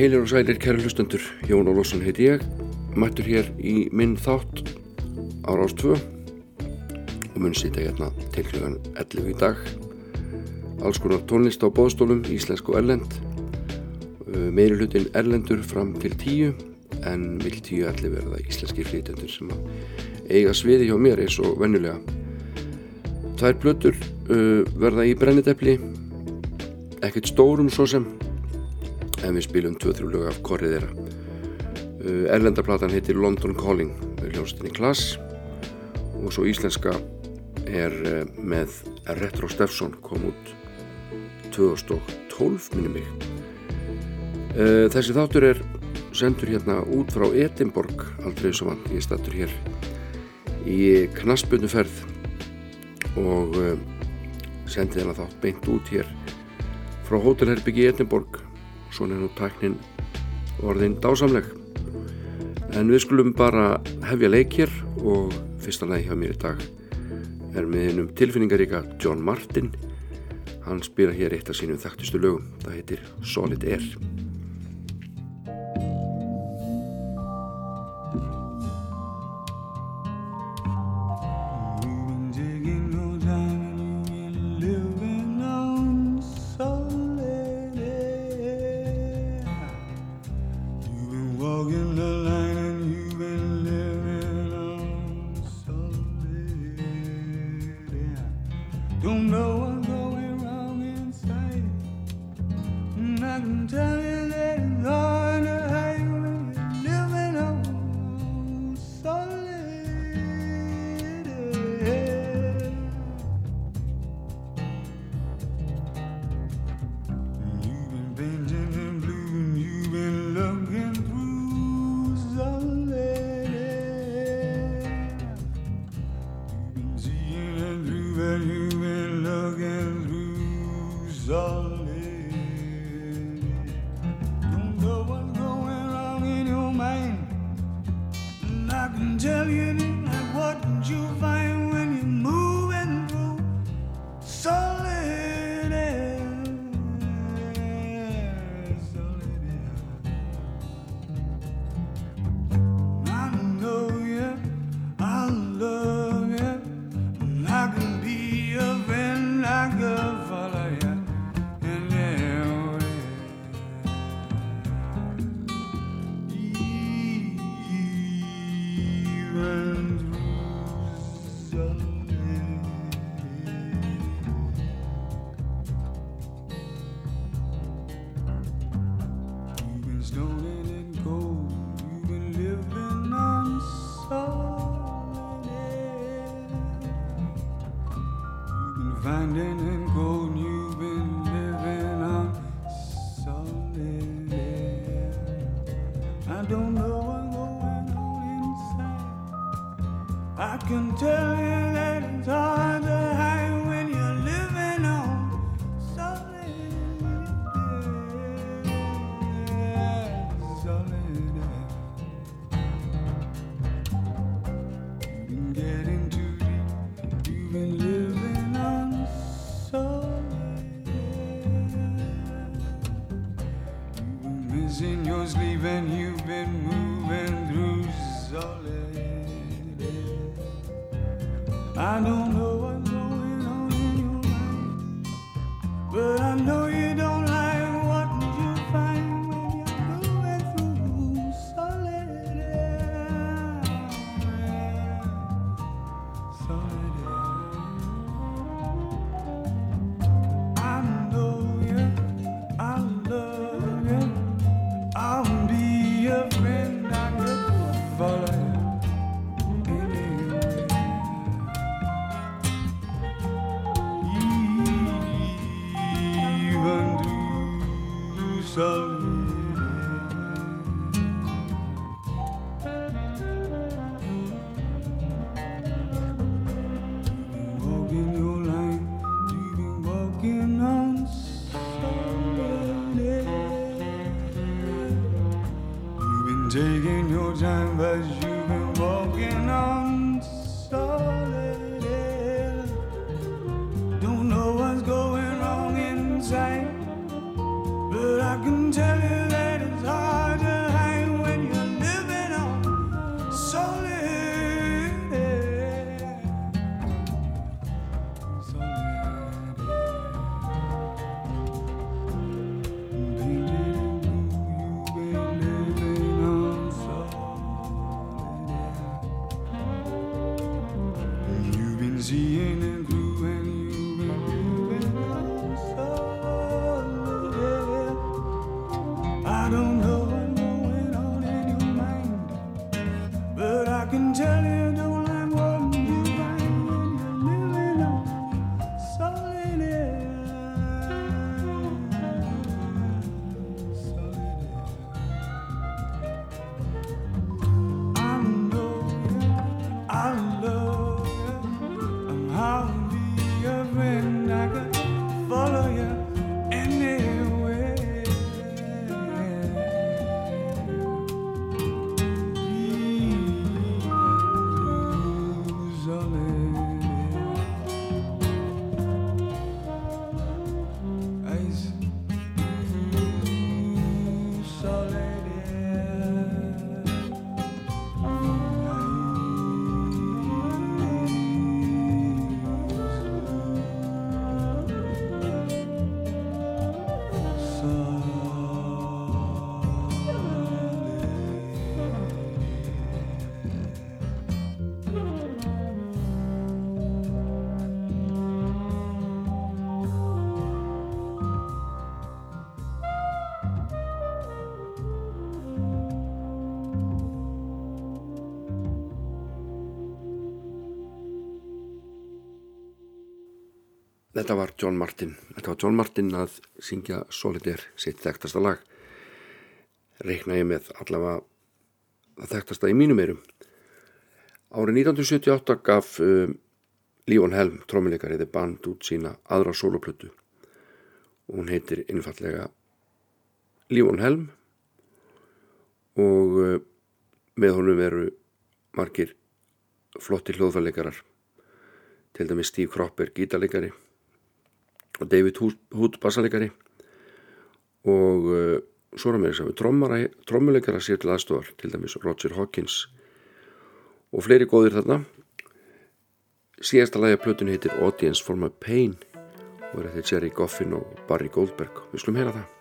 heilir og sælir kæri hlustendur, Jón Ólásson heiti ég, mættur hér í minn þátt ára ást 2 og mun sýta hérna til klukkan 11 í dag. Alls konar tónlist á bóðstólum, íslensk og erlend, uh, meiri hlutin erlendur fram til 10 en vil 10-11 verða íslenski hlýtendur sem eiga sviði hjá mér eins og vennulega. Tvær blötur uh, verða í brennitepli, ekkert stórum svo sem en við spilum 2-3 lög af korrið þeirra. Uh, erlendarplatan heitir London Calling með hljónstinni Klass og svo íslenska er uh, með Retro Steffsson kom út 2012 minnum mig. Uh, þessi þáttur er sendur hérna út frá Edinborg aldrei sem hann, ég stættur hér í knaspunuferð og sendi þennan þátt beint út hér frá Hótelherbyggi Edinborg. Svona er nú tæknin orðin dásamleg. En við skulum bara hefja leikir og fyrsta leik hjá mér í dag er með einum tilfinningaríka John Martin. Hann spila hér eitt af sínum þekktustu lögum. Það heitir Solid Air Þetta var John Martin. Þetta var John Martin að syngja Solidaire, sitt þekktasta lag. Reykna ég með allavega það þekktasta í mínum eirum. Árið 1978 gaf um, Lífon Helm, trómuleikariði, band út sína aðra soloplötu. Hún heitir innfallega Lífon Helm og uh, með honum veru margir flotti hljóðfæleikarar. Til dæmi Steve Cropper, gítarleikari og David Hood bassalegari og uh, svo er mér að trommuleikara sér til aðstofar til dæmis Roger Hawkins og fleiri góðir þarna. Síðasta lagi að plötun heitir Audience for my Pain og er þetta Jerry Goffin og Barry Goldberg. Við slum heyra það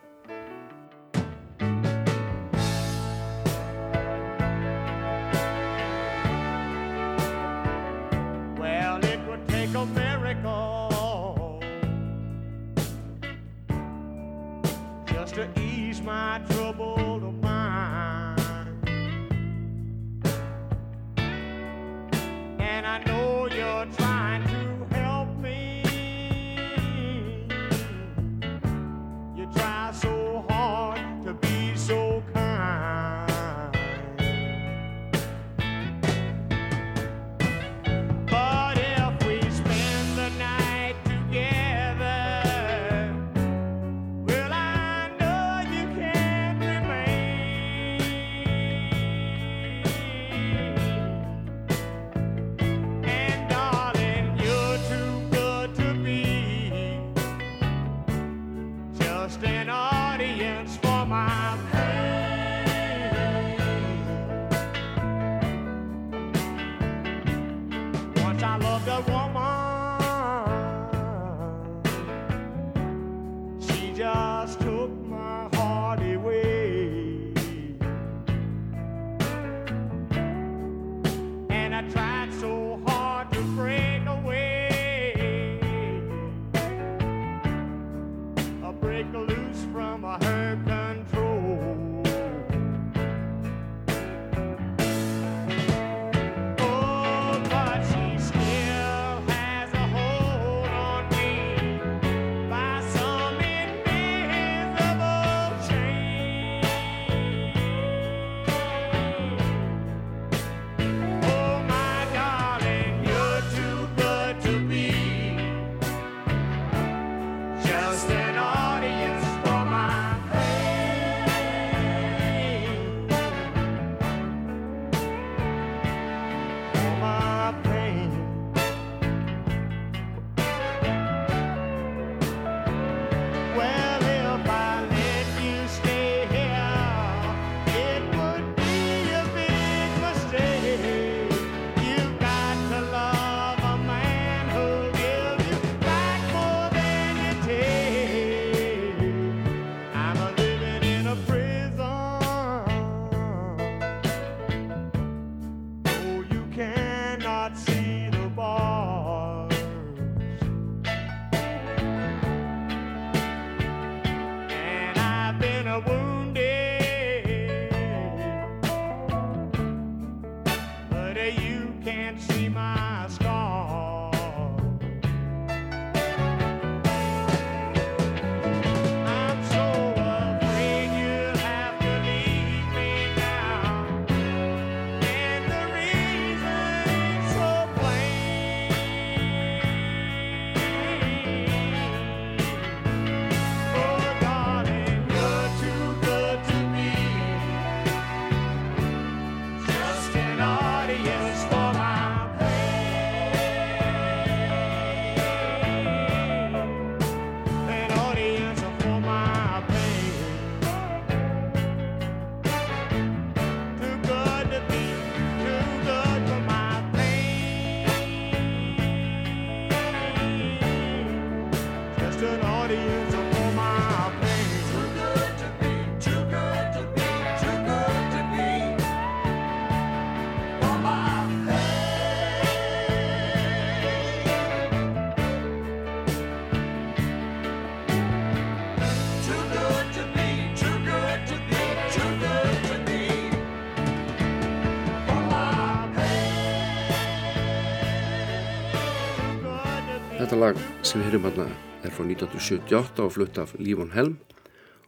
sem við heyrum hérna er frá 1978 og flutt af Lífon Helm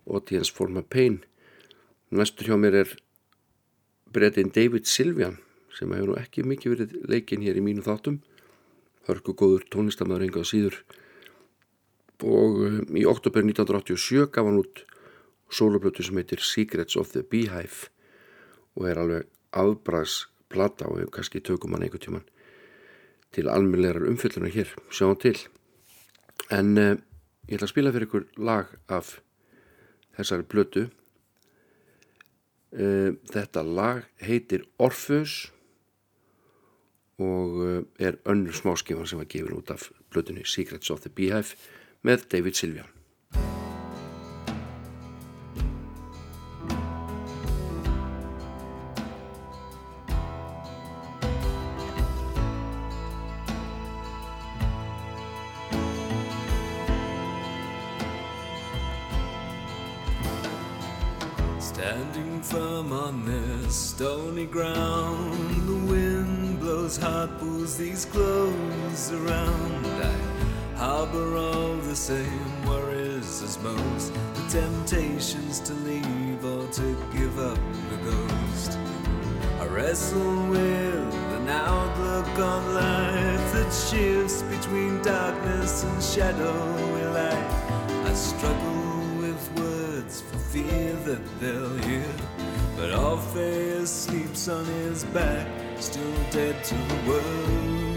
og T.S. Forma Payne. Næstur hjá mér er breytin David Silvian sem hefur nú ekki mikið verið leikinn hér í mínu þáttum. Hörku góður tónlistamöður engað síður. Og um, í oktober 1987 gaf hann út soloplötu sem heitir Secrets of the Beehive og er alveg afbræðs plata og hefur kannski tökum hann einhver tíman til almeinlegar umfyllunar hér, sjáum til en uh, ég ætla að spila fyrir ykkur lag af þessari blötu uh, þetta lag heitir Orfeus og uh, er önnur smáskifan sem var gefin út af blötunni Secrets of the Beehive með David Silvian same worries as most. The temptations to leave or to give up the ghost. I wrestle with an outlook on life that shifts between darkness and shadowy light. I struggle with words for fear that they'll hear. But Orpheus sleeps on his back, still dead to the world.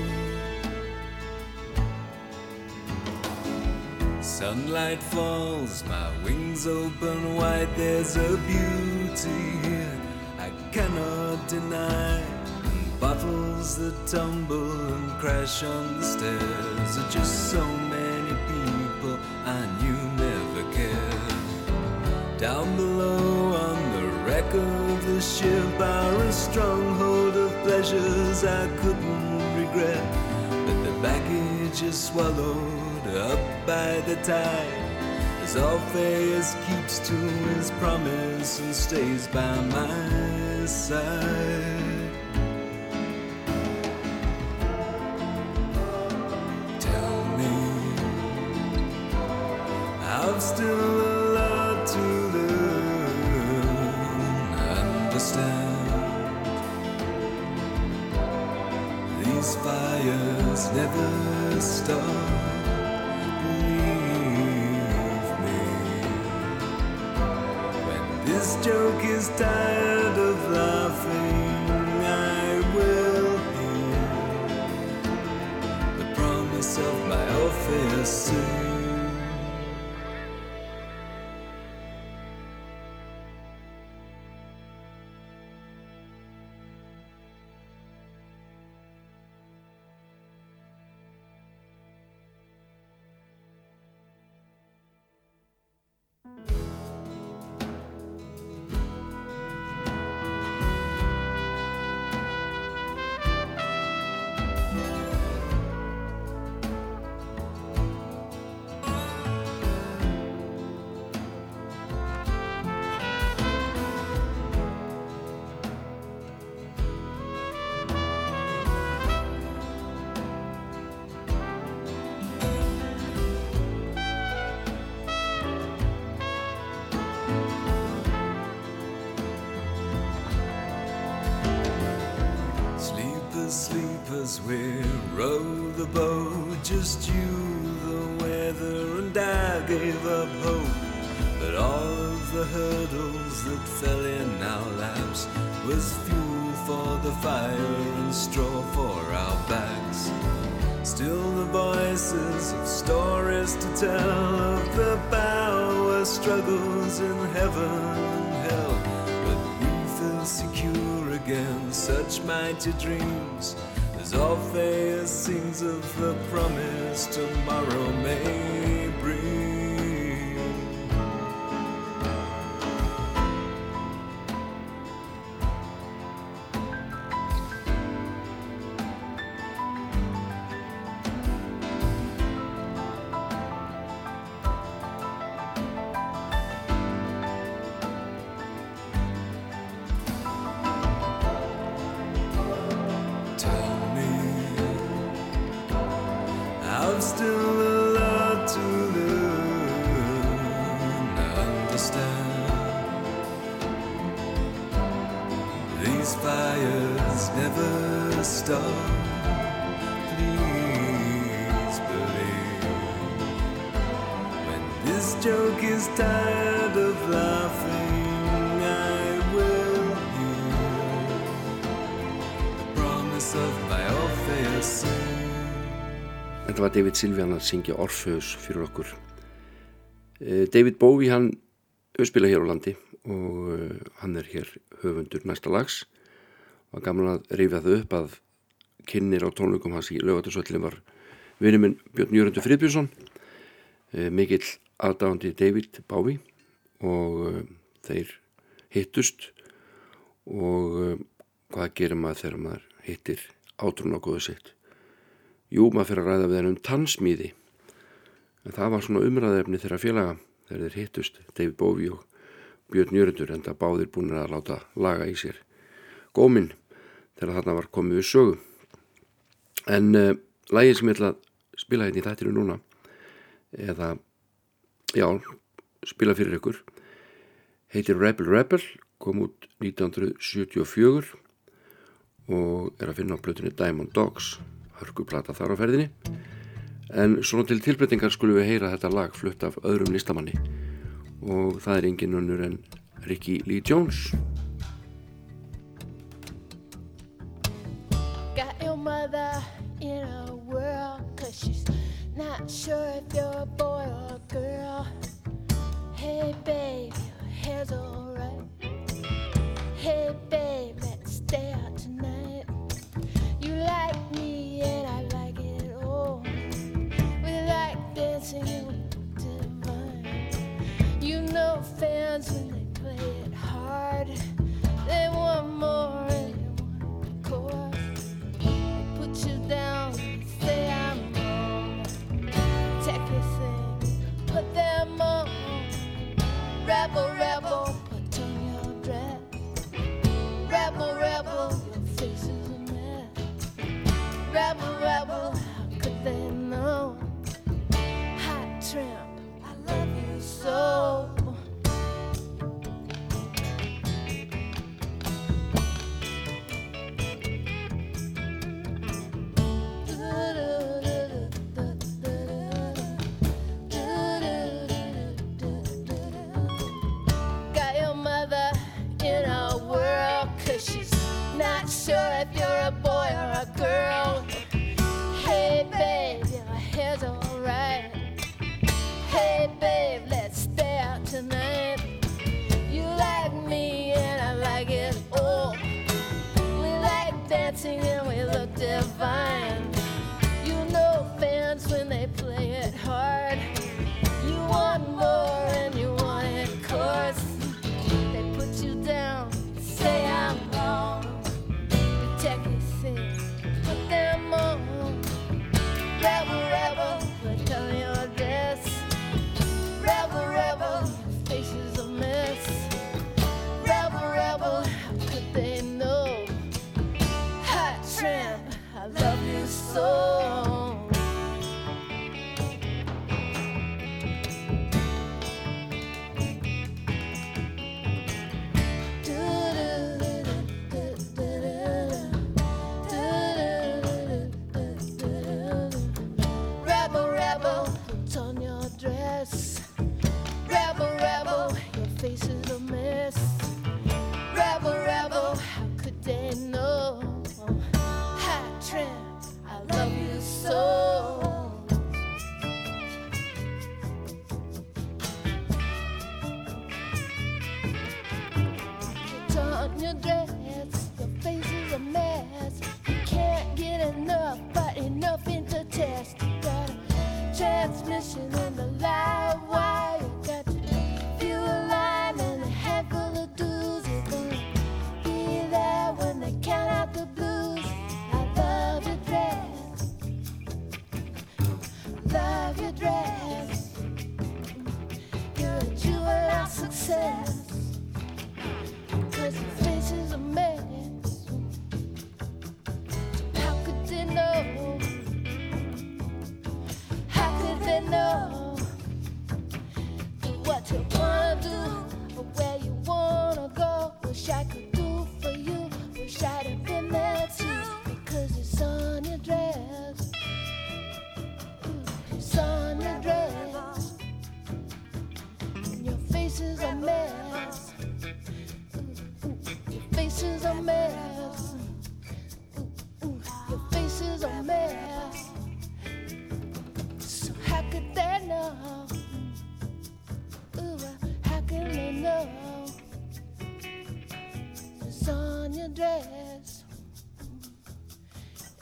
Sunlight falls, my wings open wide, there's a beauty here I cannot deny. And bottles that tumble and crash on the stairs are just so many people I knew never cared. Down below on the wreck of the ship are a stronghold of pleasures I couldn't regret. But the baggage is swallowed up by the tide. As Orpheus keeps to his promise and stays by my side. Tell me, I've still joke is tired of laughing, sleepers, we row the boat. Just you, the weather, and I gave up hope. But all of the hurdles that fell in our laps was fuel for the fire and straw for our backs. Still the voices of stories to tell of the power struggles in heaven and hell. But we feel secure against such mighty dreams Orpheus sings of the promise tomorrow may bring. Þetta var David Silvian að syngja Orpheus fyrir okkur. Eh, David Bowie hann spila hér á landi og eh, hann er hér höfundur næsta lags. Og gaman að rifja þau upp að kynir á tónleikum hans í lögatarsvöllin var vinni minn Björn Jörgundur Friðbjörnsson. Eh, mikill aðdáðandi David Bowie og þeir hittust og hvað gerir maður þegar maður hittir átrún á góðu sitt Jú, maður fyrir að ræða við henn um tannsmíði. En það var svona umræðefni þeirra félaga þegar þeir hittust David Bowie og Björn Jörgundur en það báðir búin að láta laga í sér. Góminn þegar þarna var komið við sögu. En uh, lægið sem ég ætla að spila hérna í þættinu núna eða já, spila fyrir ykkur heitir Rebel Rebel kom út 1974 og er að finna á blötunni Diamond Dogs hörkuplata þar á ferðinni en svona til tilbreytingar skulum við heyra þetta lag flutt af öðrum listamanni og það er engin önnur en Ricky Lee Jones Got your mother in a whirl, cause she's not sure if you're a boy or a girl. Hey, babe, your hair's alright. Hey, babe, let's stay out dancing divine. You know fans when they play it hard. They want more and they want a. They put you down, So how could they know? Ooh, how can they know? It's on your dress.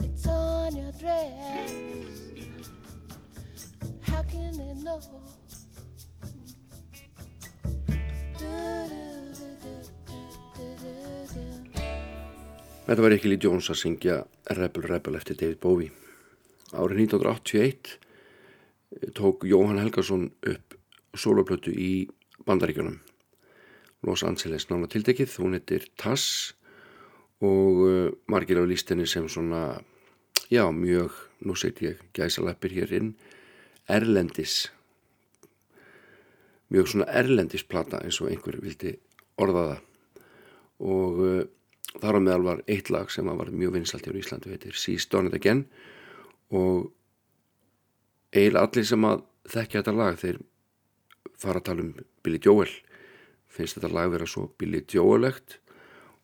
It's on your dress. How can they know? Ooh. Þetta var Ekkil í Jóns að syngja Rebel Rebel eftir David Bowie. Árið 1981 eh, tók Jóhann Helgarsson upp soloplötu í bandaríkjunum. Los Angeles nána tildekkið, hún heitir Tass og eh, margir á lístinni sem svona, já mjög, nú seti ég gæsalappir hér inn, erlendis, mjög svona erlendisplata eins og einhver vildi orða það og eh, Þar á meðal var eitt lag sem var mjög vinsalt í Íslandu, þetta er Seas Done It Again. Og eiginlega allir sem að þekkja þetta lag þeir fara að tala um Billy Joel. Finnst þetta lag vera svo Billy Joel-egt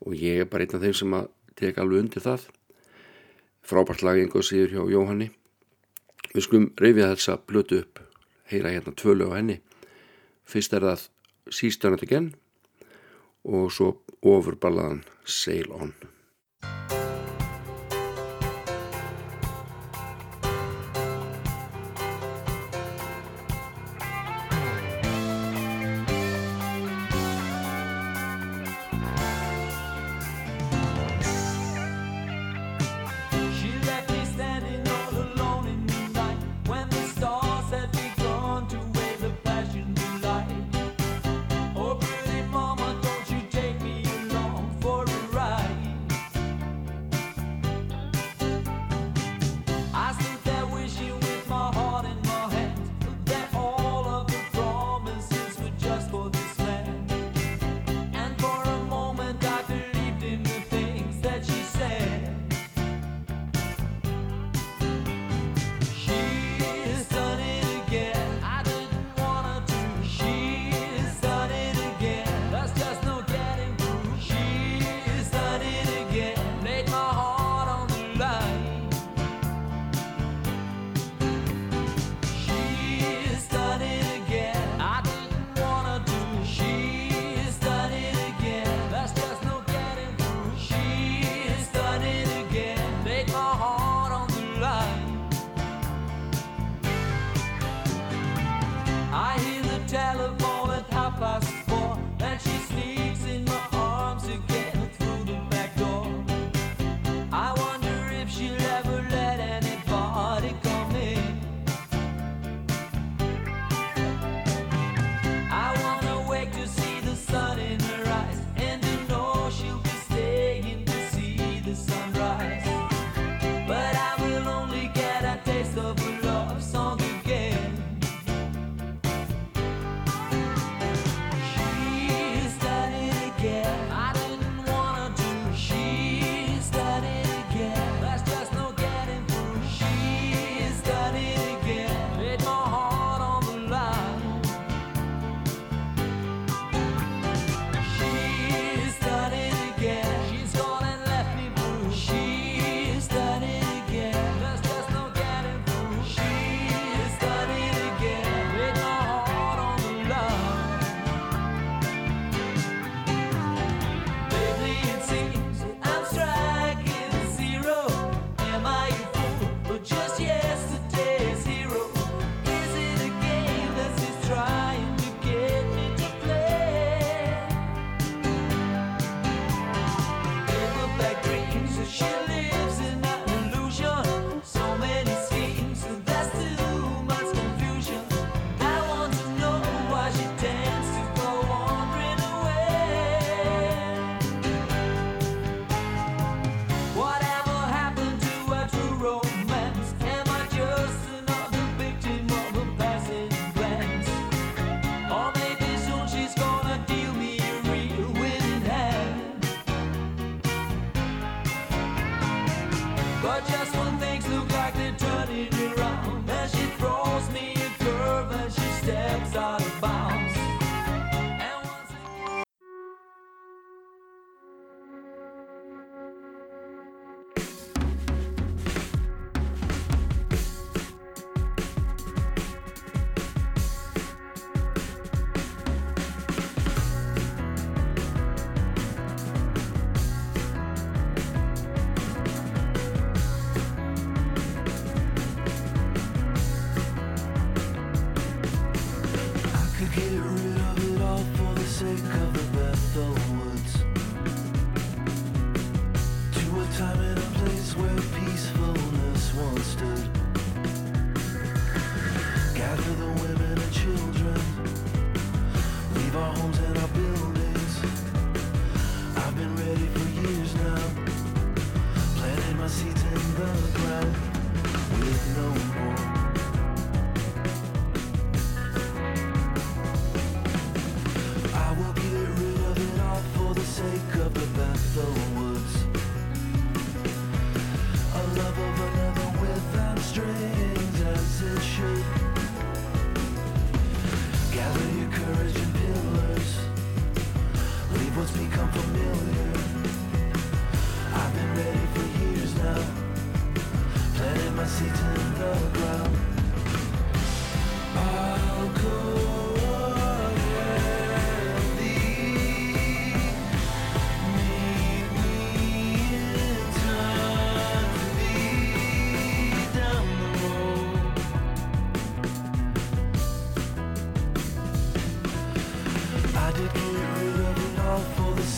og ég er bara einn af þeim sem að teka alveg undir það. Frábært lag einhver síður hjá Jóhanni. Við skulum reyfið þess að blötu upp heyra hérna tvölu á henni. Fyrst er það Seas Done It Again og svo ofurballaðan Sail On.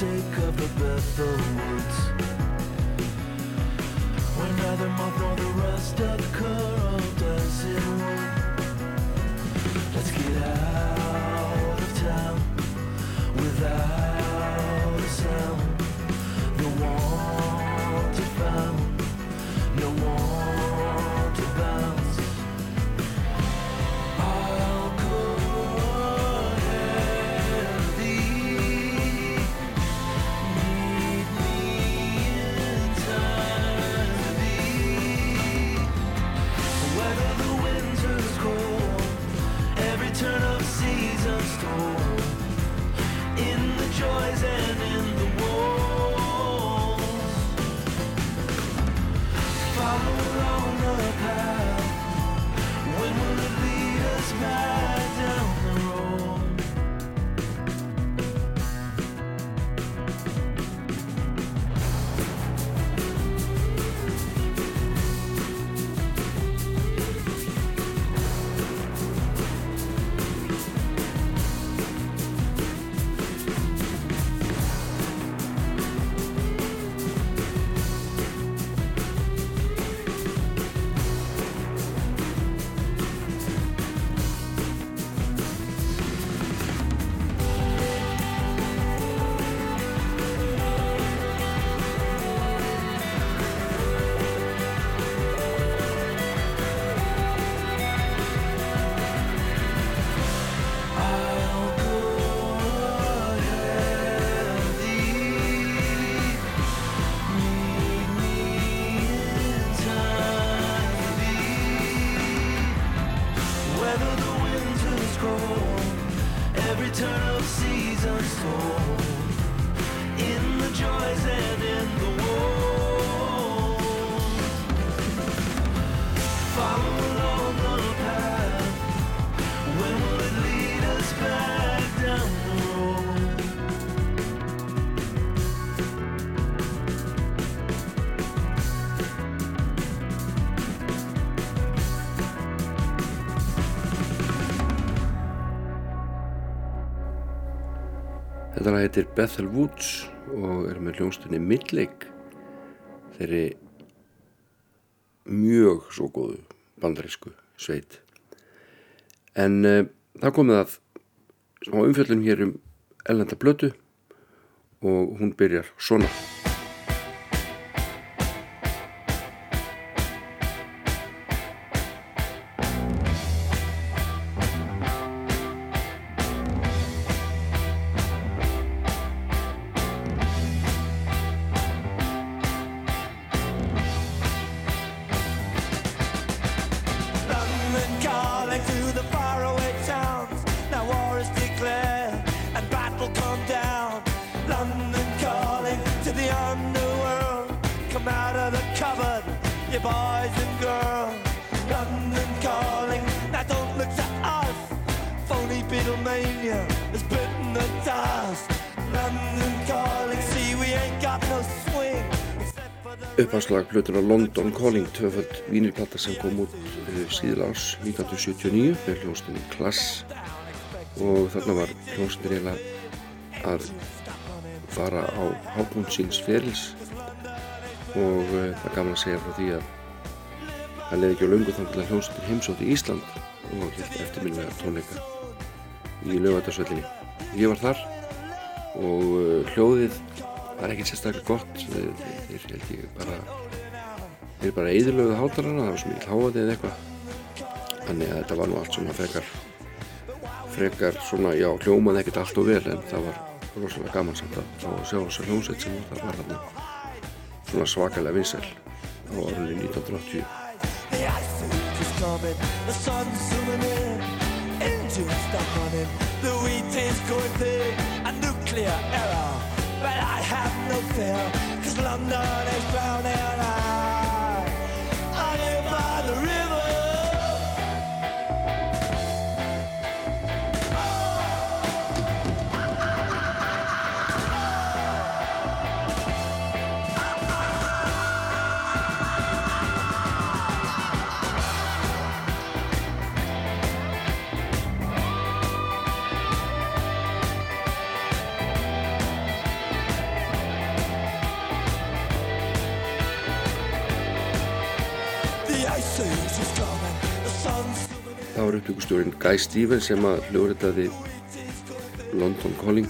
Sake of the Bethel woods. When neither Lag heitir Bethel Woods og er með hljónstunni Midlake. Þeirri mjög svo góðu bandarísku sveit. En uh, það komið að smá umfjöllum hér um ellenda blötu og hún byrjar svona boys and girls. London calling, now don't look to us. Phony Beatlemania has bitten the dust. London calling, see we ain't got no swing. Upphanslag plötuna London Calling tvöföld vínilplata sem kom út uh, síðla árs 1979 með hljónstunni Klass og þarna var hljónstunni eiginlega að fara á hápunkt síns ferils og uh, það er gaman að segja frá því að það leiði ekki á löngu þannig að hljónstunni heimsótti Ísland. Og hilt eftirminlega tónleika í lögvætarsvellinni. Ég var þar og uh, hljóðið var ekkert sérstaklega gott. Þeir, held ég bara þeir bara eðurlöguðu hátalarna það var svo mikið háaði eða eitthvað. Þannig að þetta var nú allt svona frekar frekar svona, já, hljómaði ekkert allt og vel en það var rosalega gaman samt að sjá þessa hljómsveit sem var þarna. Svona svakalega vinsæl á árunni 1980 The ice age is coming, the sun's zooming in, engines stop running, the wheat is going thick, a nuclear error. But I have no fear, cause London is drowning. I, var uppbyggustjórin Guy Stevens sem að hljóðritaði London Calling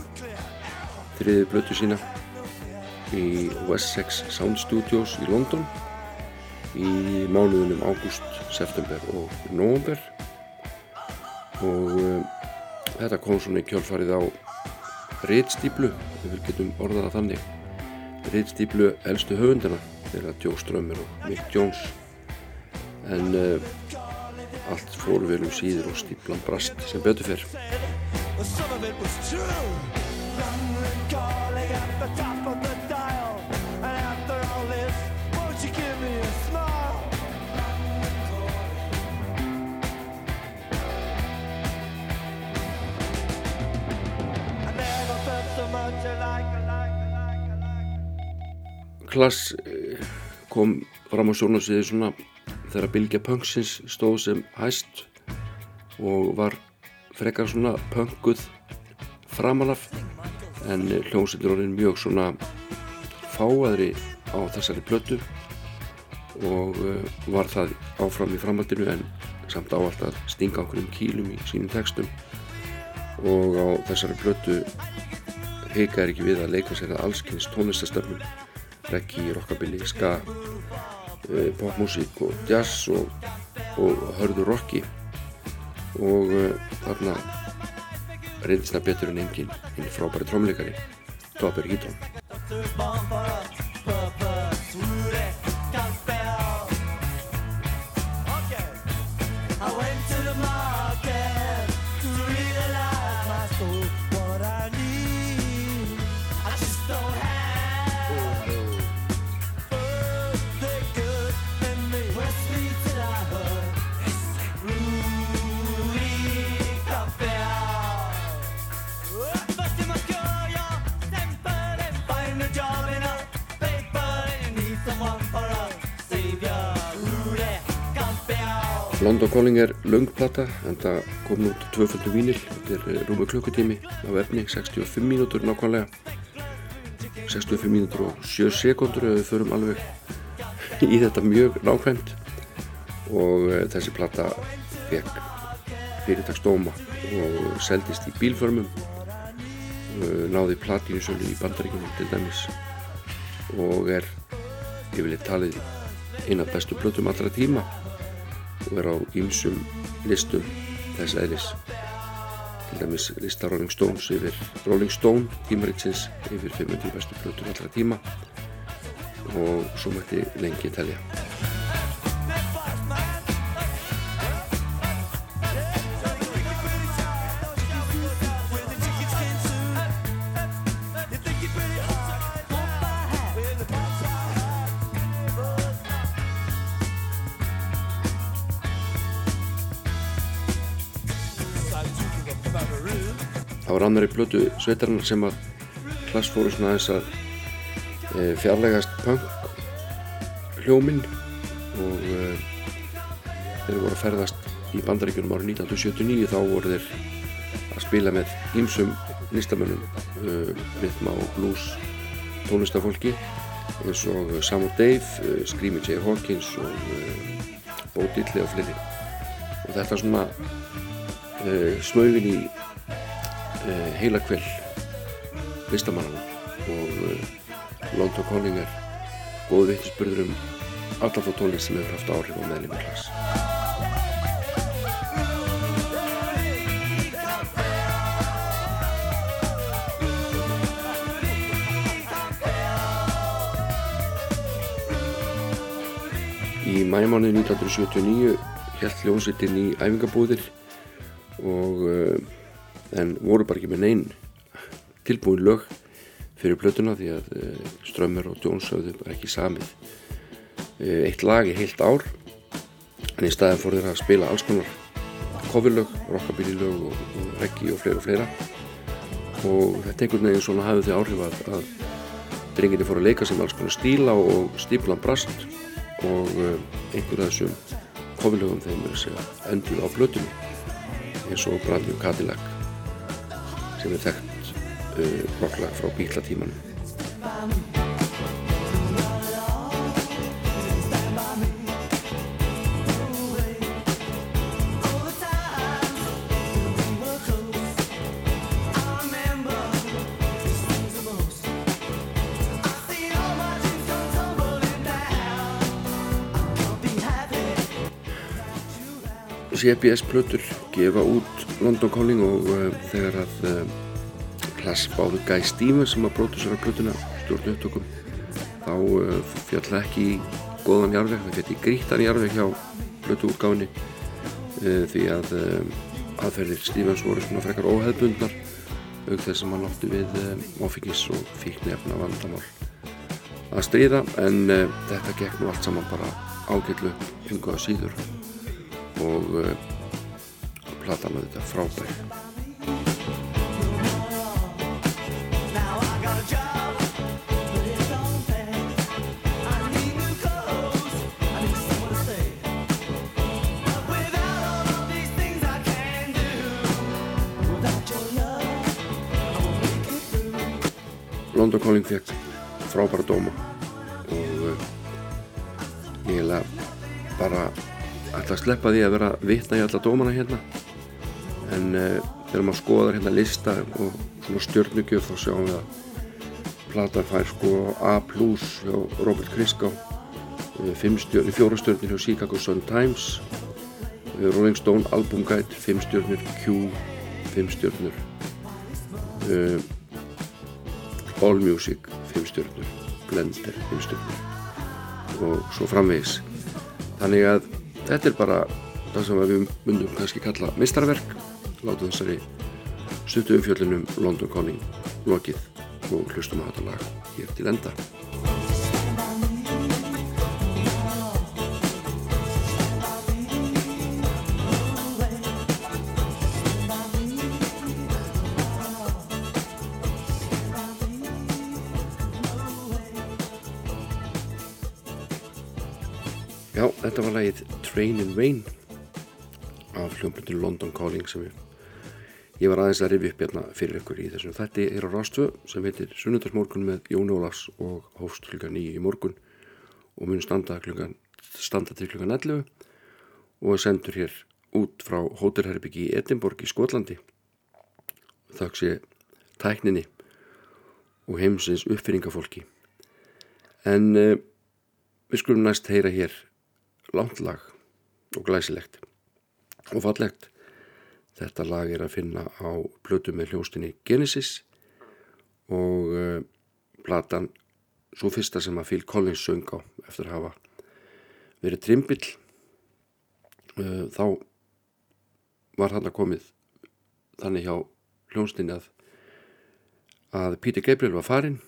þriði blötu sína í Wessex Sound Studios í London í mánuðunum ágúst, september og november og um, þetta kom svona í kjálfarið á reytstýplu, við vil getum orðaða þannig. Reytstýplu elstu höfundina þeirra Joe Strömmur og Mick Jones. En uh, allt fór vel um síður og stýplan brast sem betur fyrr. Klass eh, kom fram á sjónasviði svona þegar Bilgja Punksins stóð sem hæst og var frekar svona punkuð framalaf en hljómsveitur orðin mjög svona fáaðri á þessari plötu og uh, var það áfram í framhaldinu en samt áallt að stinga okkur um kýlum í sínum textum. Og á þessari plötu hika er ekki við að leika sér að allskynns tónlistastöfnum reggae, rockabilly, ska popmusík og jazz og, og hörðu rocki. Og uh, þarna reyndist það betur en engin hinn frábæri trómleikari Topper Heaton Calling er löngplata en það kom nút tvöföldu vínil. Þetta er eh, rúmu klukkutími á efni 65 mínútur nákvæmlega. 65 mínútur og 7 sekundur ef við förum alveg í þetta mjög nákvæmt. Og uh, þessi plata fekk fyrirtagsdóma og seldist í bílförmum. Uh, náði platínu í bandaríkunum til dæmis. Og er yfirleitt talið eina bestu plötum allra tíma og er á ýmsum listum þess eðlis. Til dæmis lista Rolling Stones yfir Rolling Stone tímaritsins yfir 500 bestu plötur allra tíma. Og svo mætti lengi telja var annari plötu sveitarinnar sem að klass fóru svona aðeins að e, fjarlægast punk hljóminn og e, þeir voru að ferðast í bandaríkjunum árið 1979 þá voru þeir að spila með ýmsum listamönnum e, rhytma og blues tónlistafólki eins og Sam og Dave, e, Screamy J. Hawkins og e, Bo Diddley og fleiri og þetta svona e, smögin í heila kvel listamannana og uh, London Calling er góð vittisburður um allar þá tónlist sem hefur haft áhrif á meðlum klass. Í mæmánuði 1979 held hljómsveitin í æfingabúðir og uh, en voru bara ekki með neinn tilbúin lög fyrir plötuna því að uh, Strömmur og Jones hafðu ekki samið uh, eitt lag í heilt ár en í staðin fór þeir að spila alls konar coverlög, rockabilly lög og, og reggi og fleira og fleira. Og þetta einhvern veginn svona hafði þau áhrif að, að drenginni fór að leika sem alls konar stíla og stíplan brast og uh, einhver af þessum coverlögum þeim er að segja endur á plötunni eins og Brand New Cadillac sem er þekkt uh, rocklag frá bílatímanum. CBS plötur gefa út London Calling og uh, þegar að uh, Klass báðu Guy Stevens sem að pródúsera plötuna stjórn upptökum þá uh, fjall ekki í góðan jarðveg, það fjall í grítan jarðveg hjá plötu útgáðinni því að aðferðir Stevens voru svona frekar óheðbundnar auk þess að mann átti við ofingis og fíknefna vandamál að stríða en þetta gekk nú allt saman bara ágætlu ynguða síður og uh, platan að þetta frábæri London Calling fekk frábæra dóma og uh, ég hef bara ætla að sleppa því að vera vitna í alla dómana hérna. En uh, þegar maður skoðar hérna lista og svona stjórnugjöf þá sjáum við að platan fær sko A plus hjá Robert Christgau uh, fjóra stjórnir hjá Chicago Sun Times uh, Rolling Stone Album Guide 5 stjórnir Q 5 stjórnir uh, All Music 5 stjórnir Blender 5 stjórnir og svo framvegis. Þannig að Þetta er bara það sem við myndum kannski kalla mistarverk láta þessari stuttu umfjöldunum London Calling lokið og hlustum að þetta lag hér til enda Train in Vain af hljómblutinu London Calling sem ég, ég var aðeins að rifi upp hérna fyrir ykkur í þessum þetta er á Rástfö sem heitir Sunnundarsmorgun með Jón Ólafs og hófst klukkan 9 í morgun og mun standa, klukkan, standa til klukkan 11 og sendur hér út frá Hótelherbyggi í Edinborg í Skotlandi. Þakks ég tækninni og heimsins uppfinningafólki. En uh, við skulum næst heyra hér langt lag og glæsilegt og fallegt. Þetta lag er að finna á blötu með hljóstinni Genesis og uh, platan svo fyrsta sem að Phil Collins söng á eftir að hafa verið trimbill uh, þá var hann að komið þannig hjá hljóstinni að, að Peter Gabriel var farin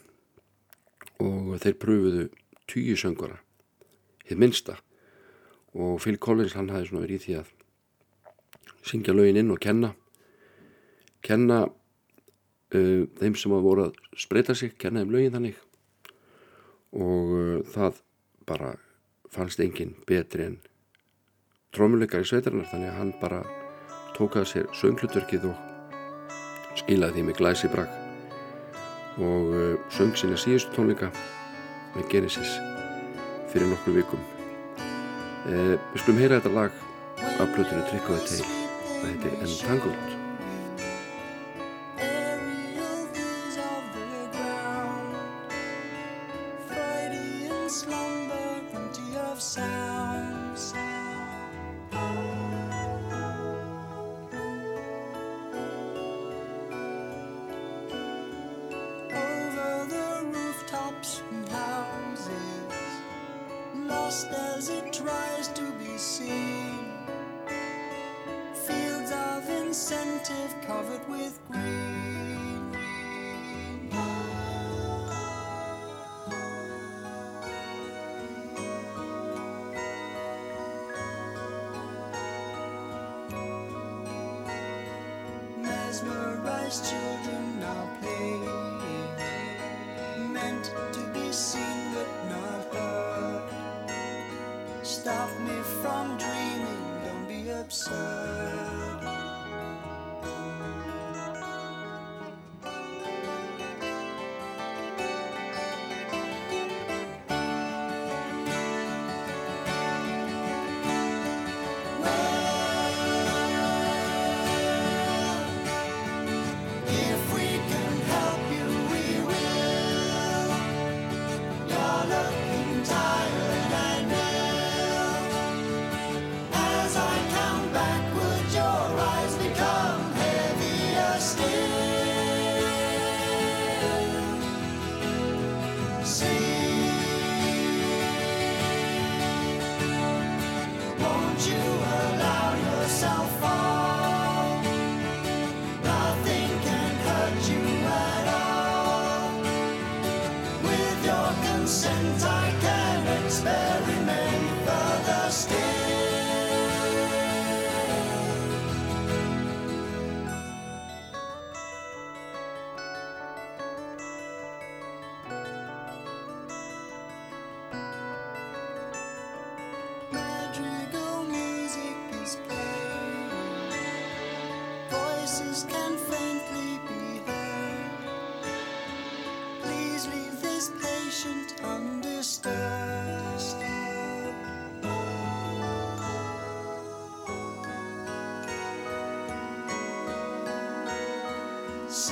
og þeir pröfuðu tíu söngara hitt minsta og Phil Collins hann hafði svona verið í því að syngja lögin inn og kenna kenna uh, þeim sem að voru að spreita sig kenna þeim lögin þannig. Og uh, það bara fannst enginn betri en trómuleikar í sveitarinnar þannig að hann bara tókaði sér sönglutverkið og skilaði því með glæsi brak og uh, söng sinna síðustu tónleika með Genesis fyrir nokkru vikum við skulum heyra þetta lag af blötunni Trick of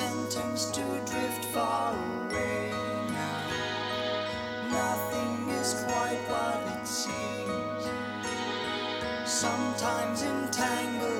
Sentenced to drift far away now. Nothing is quite what it seems. Sometimes entangled.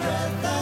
breath.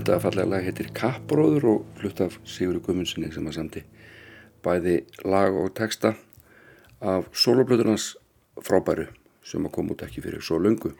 Þetta fallega lag heitir Kappróður og hlut af Sigur Guðmundssoni sem að samti bæði lag og texta af soloplötunans frábæru sem að koma út ekki fyrir svo lungu.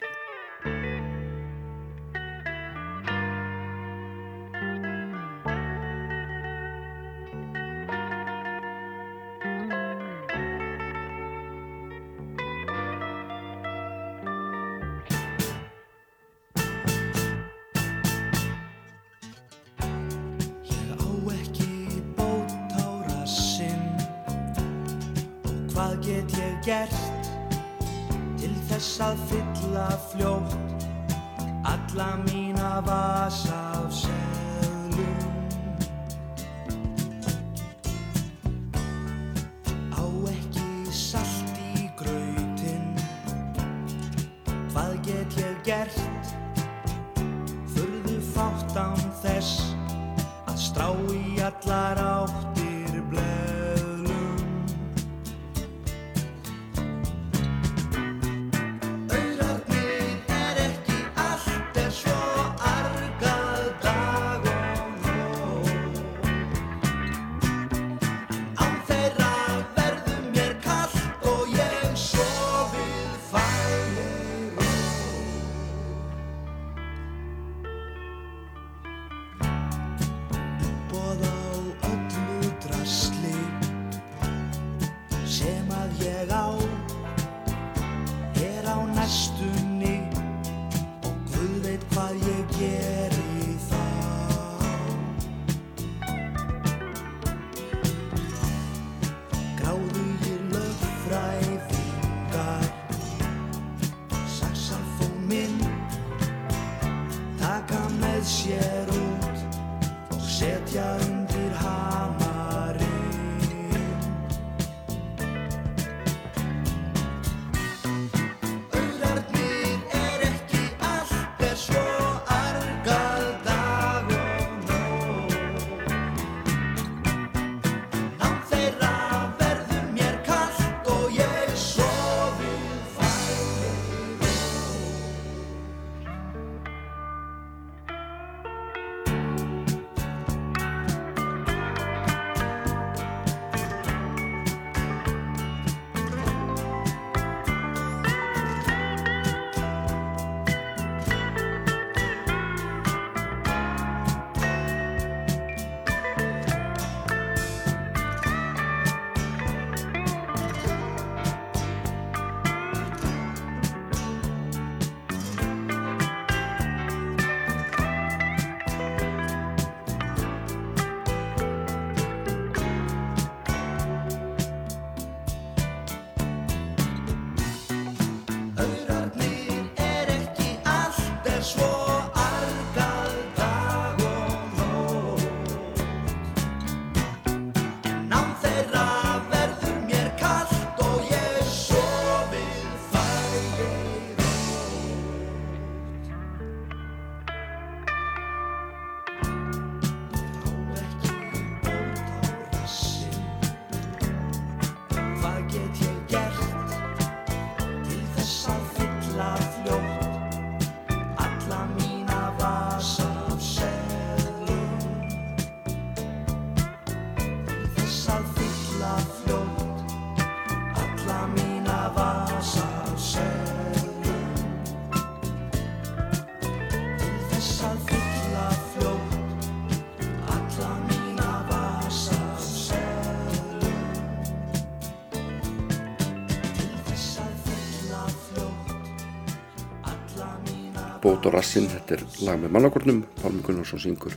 Bót og rassinn, þetta er lag með mannakornum, Pálmi Gunnarsson syngur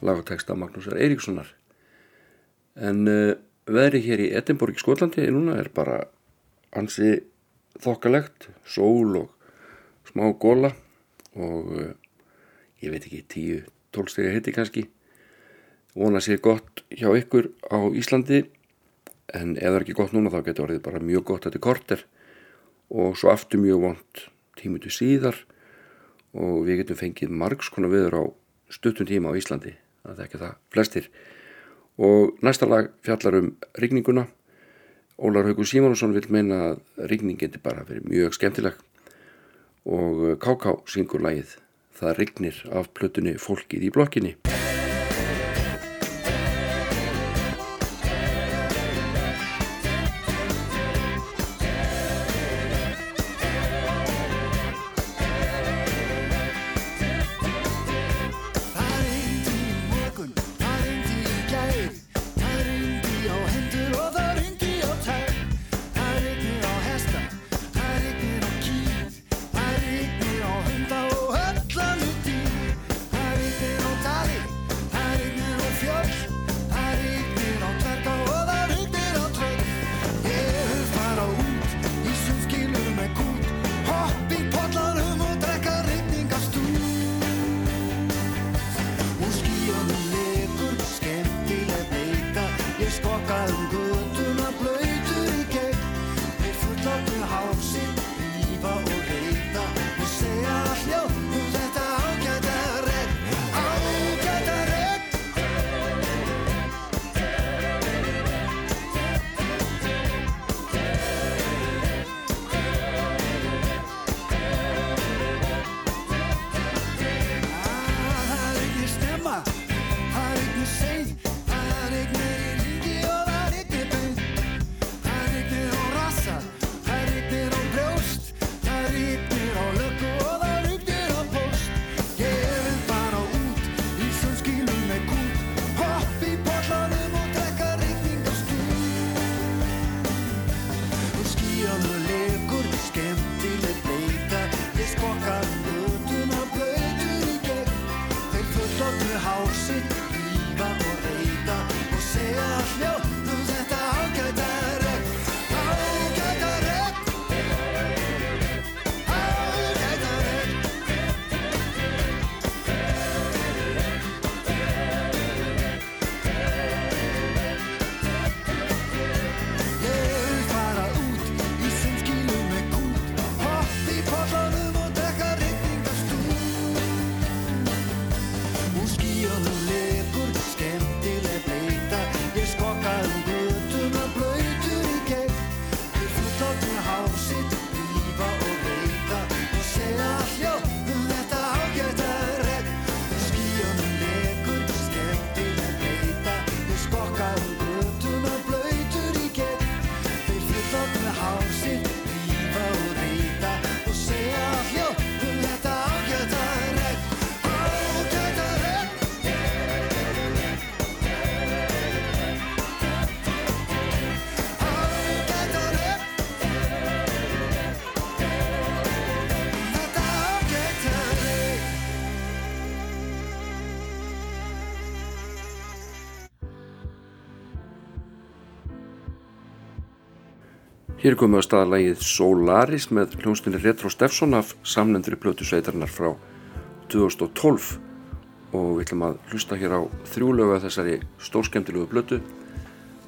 lag og texta Magnúsar Eiríkssonar. En uh, veðrið hér í Edinborg í Skotlandi núna er bara ansi þokkalegt, sól og smá góla og uh, ég veit ekki, 10-12 stegi hitti kannski. Vona sér gott hjá ykkur á Íslandi en ef það er ekki gott núna þá getur orðið bara mjög gott þetta korter og svo aftur mjög vond tímutu síðar og við getum fengið margs konar viður á stuttum tíma á Íslandi það er ekki það flestir. Og næsta lag fjallar um rigninguna. Ólar Haugur Símonusson vil meina að rigning geti bara verið mjög skemmtileg. Og K.K. syngur lagið Það rignir af plötunni Fólkið í blokkinni Hér er komið að staða lagið Solaris með hljónstinni Retro Steffson af samnendri plötu sveitarnar frá 2012 og við ætlum að hlusta hér á þrjúlögu af þessari stórskemtilegu plötu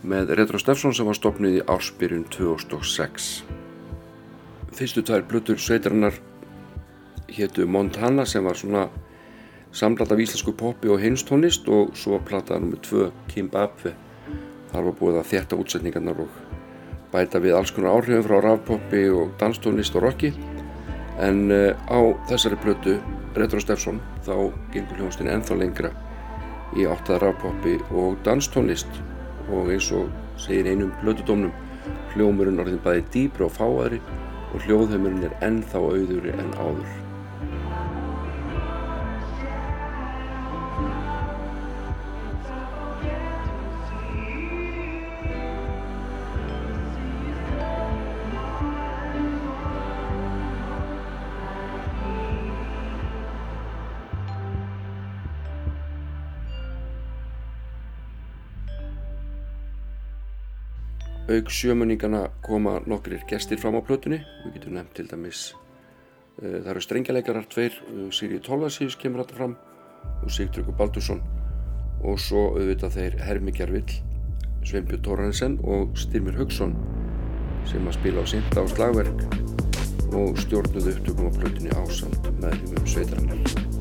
með Retro Steffson sem var stopnið í ársbyrjun 2006. Fyrstu tvær plötur sveitarnar hétu Montana sem var svona samlat af íslensku poppi og hinstónist og svo plata nr. 2 Kimbabwe. Þar var búið að þétta útsetningarnar og bæta við alls konar áhrifum frá rafpoppi og danstónlist og rocki. En uh, á þessari plötu Retro Steffson þá gengur hljónstinni ennþá lengra í áttað rafpoppi og danstónlist. Og eins og segir einum plötudómnum hljómurinn orðin bæði dýbra og fáaðri og hljóðheimurinn er ennþá auðuri en áður Auk sjömenningana koma nokkrir gestir fram á plötunni. Við getum nefnt til dæmis, uh, það eru strengjaleikarar tveir, uh, Siri Tólasíus kemur þetta fram og Sigtryggur Baldursson og svo auðvitað þeir Hermi Gjervill, Sveinbjörn Tóransen og Styrmir Haugsson sem að spila á synda á slagverk og stjórnuðu upptökum á plötunni ásamt meðlumum sveitarinnar.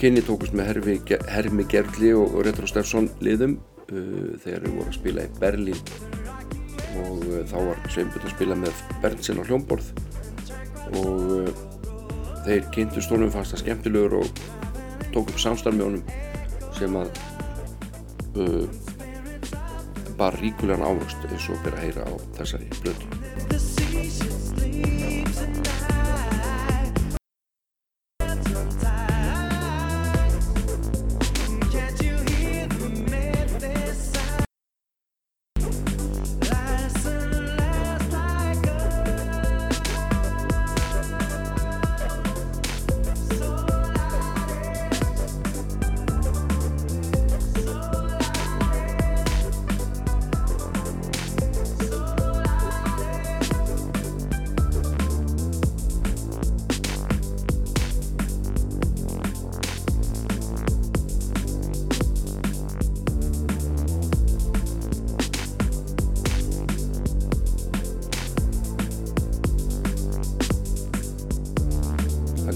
Kynni tókust með Hermi, Hermi Gerli og Retro Steffson liðum uh, þegar við vorum að spila í Berlín og uh, þá var Sveinbjörn að spila með Berntsen á hljómborð og uh, þeir kynntust honum fannst það skemmtilegur og tók upp honum sem að uh, bara ríkulegan ávöxt eins og byrja að heyra á þessari blötu.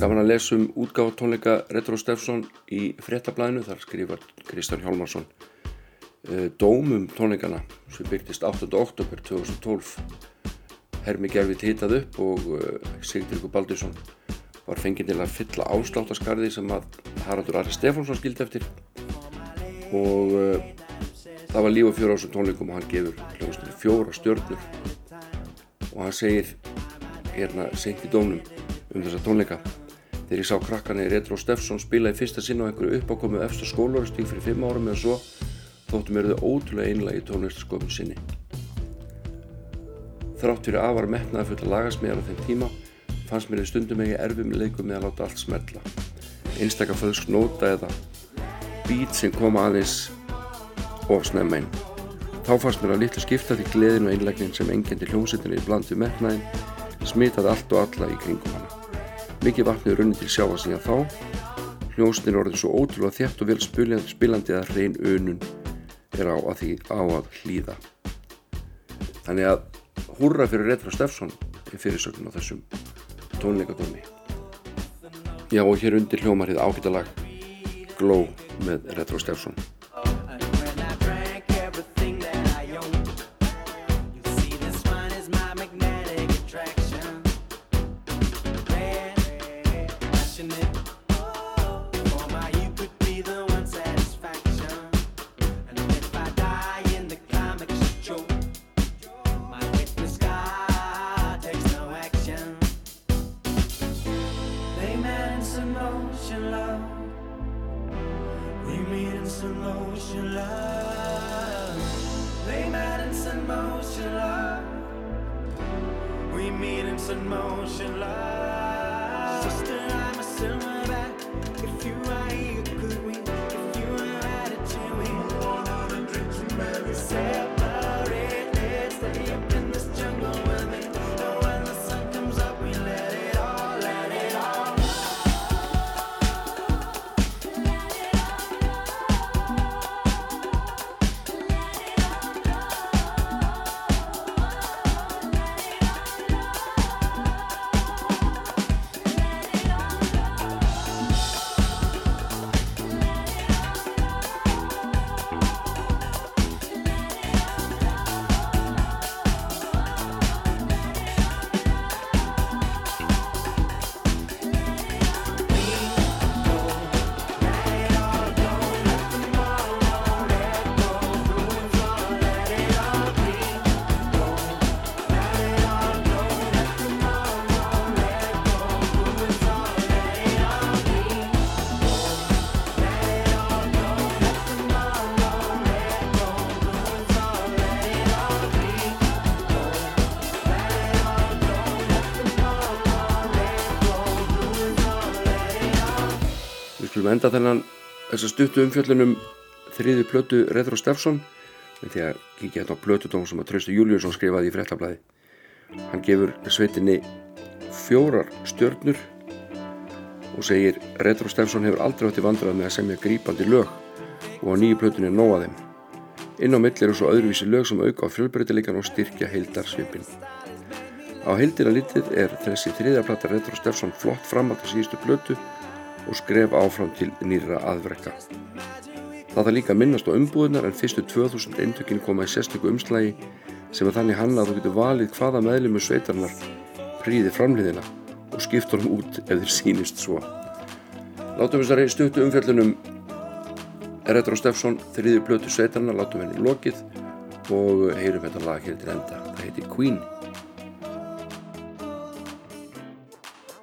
Gaman að lesa um útgáfa tónleika Retro Steffson í fréttablaðinu, þar skrifar Kristján Hjálmarsson uh, dómum tónleikana sem byrktist 8. oktober 2012. Hermi Gervit hitað upp og uh, Sigdryggur Baldursson var fengið til að fylla áslátaskarði sem að Haraldur Ari Stefánsson skildi eftir og uh, það var líf og fjóra á þessum tónleikum og hann gefur hljóðstunni fjóra stjörnur og hann segir hérna seint í dómnum um þessa tónleika þegar ég sá krakkana í Retro Steffson spila í fyrsta sinn á einhverju uppákomu eftir skólaristík fyrir fimm árum eða svo þóttu mér þau ótrúlega einlega í tónlistasköpum sinni. Þrátt fyrir afar metnaði fulla lagasmíðar á þeim tíma fannst mér í stundum ekki erfum leikum með að láta allt smetla einstakar föðsk nóta eða beat sem kom aðeins og snemma inn. Þá fannst mér að litlu skipta því gleðin og einlegnin sem engendi hljómsveitinni í bland við metnaðin smitaði allt og alla í kringum hana Mikið vatnið runni til sjáa síðan þá. Hljómsnir orðið svo ótrúlega þétt og vel spilandi, að hrein önun er á að því á að hlýða. Þannig að húrra fyrir Retro Steffsson er fyrirsögn á þessum tónleikadómi. Já og hér undir hljómarið ágættalag Glow með Retro Steffsson. Skulum enda þennan þessa stuttu umfjöllunum þriði plötu Retro Steffsson með því að kíkja hérna á plötudóm sem að Trausti Júliusson skrifaði í fréttablaði. Hann gefur sveitinni fjórar stjörnur og segir Retro Steffsson hefur aldrei átti vandrað með að semja grípandi lög og á nýju plötunni er nóga þeim. Inn á mill eru svo öðruvísi lög sem auka á fjölbreytileikan og styrkja heildarsvipin. Á heildina litið er þessi þriðarplata Retro Steffsson flott framhald á síðustu plötu og skref áfram til nýra aðverka. Það þarf líka minnast á umbúðunar en fyrstu 2000 eintökin koma í sérstöku umslægi sem er þannig hanna að þú getur valið hvaða meðlumur sveitarnar príði framliðina og skiptur hann út ef þeir sýnist svo. Látum þessari stuttu umfjöllunum Retro Steffsson þriði blötu sveitarnar, látum henni lokið og heyrum þetta lag hér til enda. Það heitir Queen.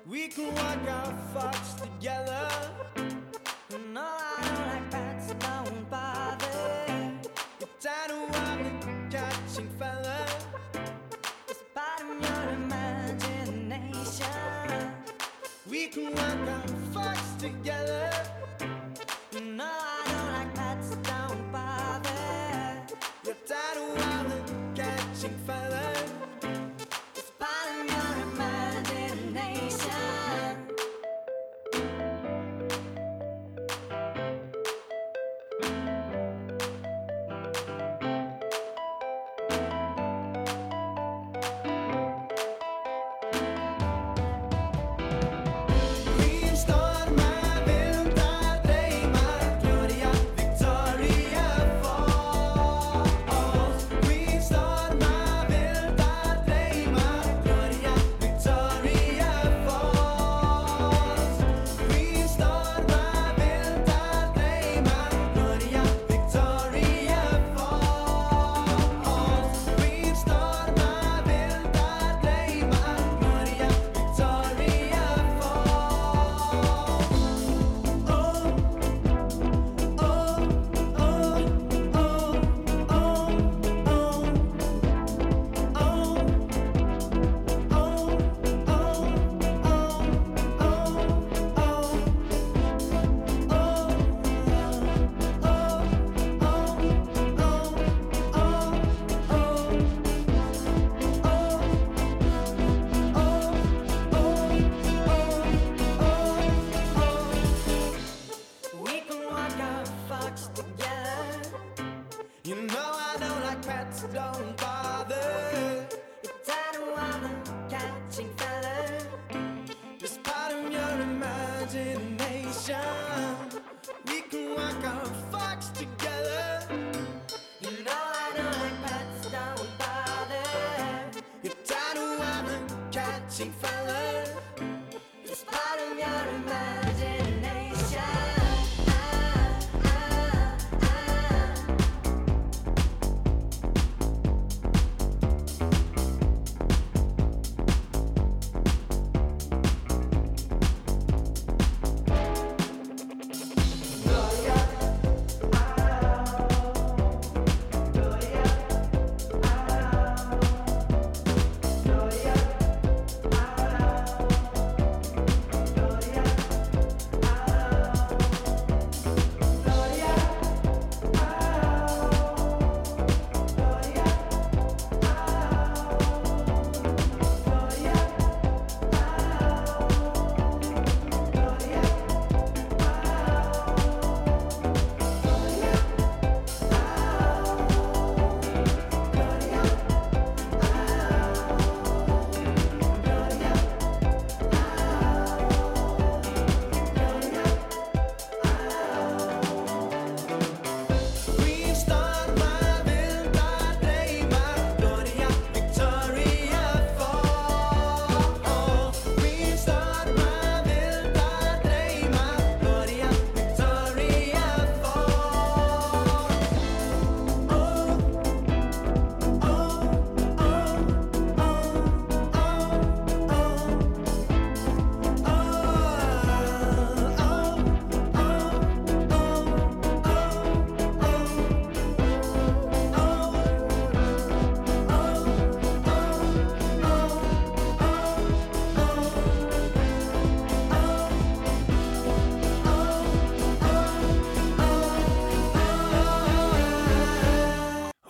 We can walk our We can walk our thoughts together.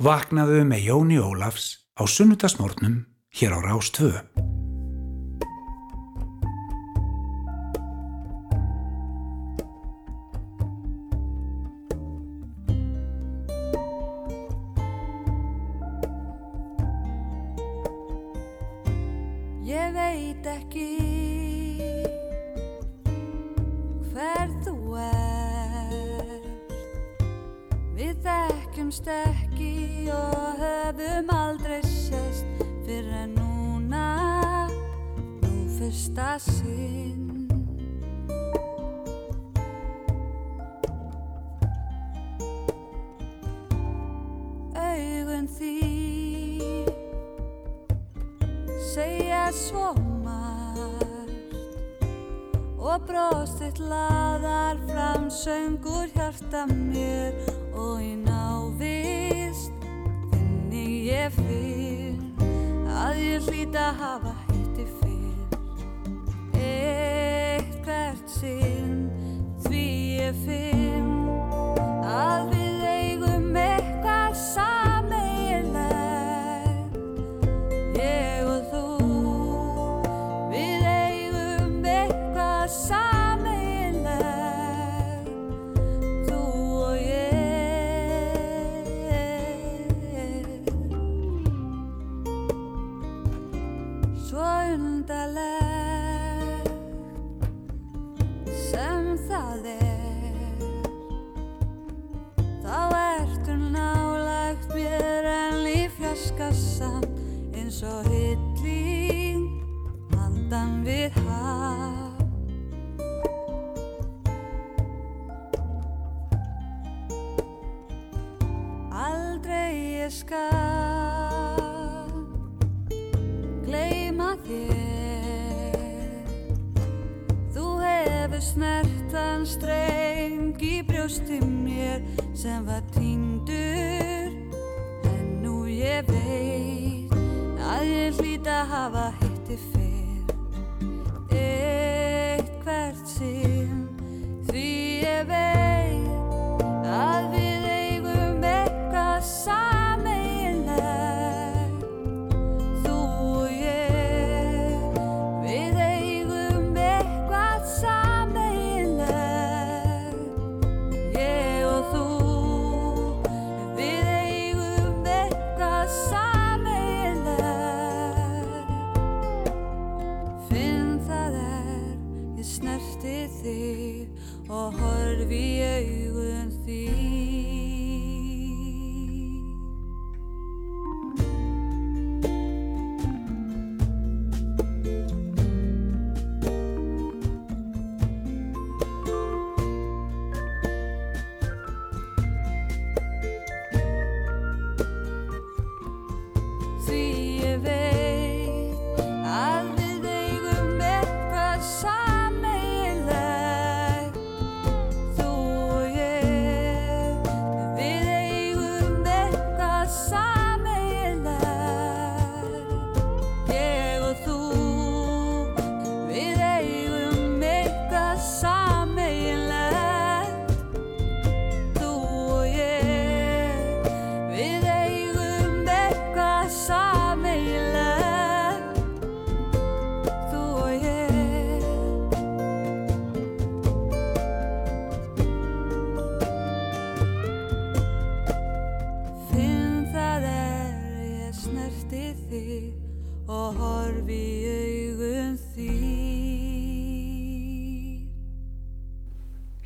Vaknaðu með Jóni Ólafs á sunnudagsmórnum hér á Rás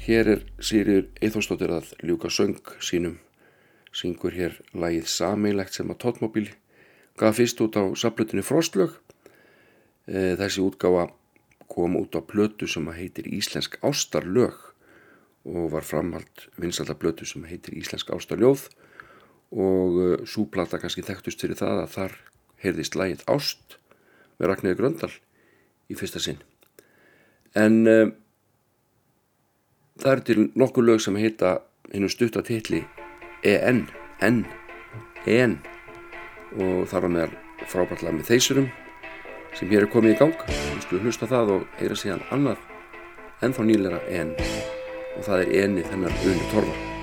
Hér er Sýriður Eithóstóttir að ljúka söng sínum. Syngur hér lagið Sameilegt sem að tóttmóbíl gaf fyrst út á saflutinni Frostlög. E, þessi útgáfa kom út á plötu sem að heitir Íslensk Ástarlög og var framhald vinsalda plötu sem heitir Íslensk Ástarljóð og uh, súplata kannski þekktust fyrir það að þar heyrðist lagið Ást með Ragnæði Gröndal í fyrsta sinn. En uh, það eru til nokkur lög sem heita hinn stutta titli EN, N, EN og þar á meðal frábært lag með þeysurum sem hér er komið í gang. Við skulum hlusta það og heyra síðan annað ennþá nýlera EN og það er ENið þennar Uni Torfa.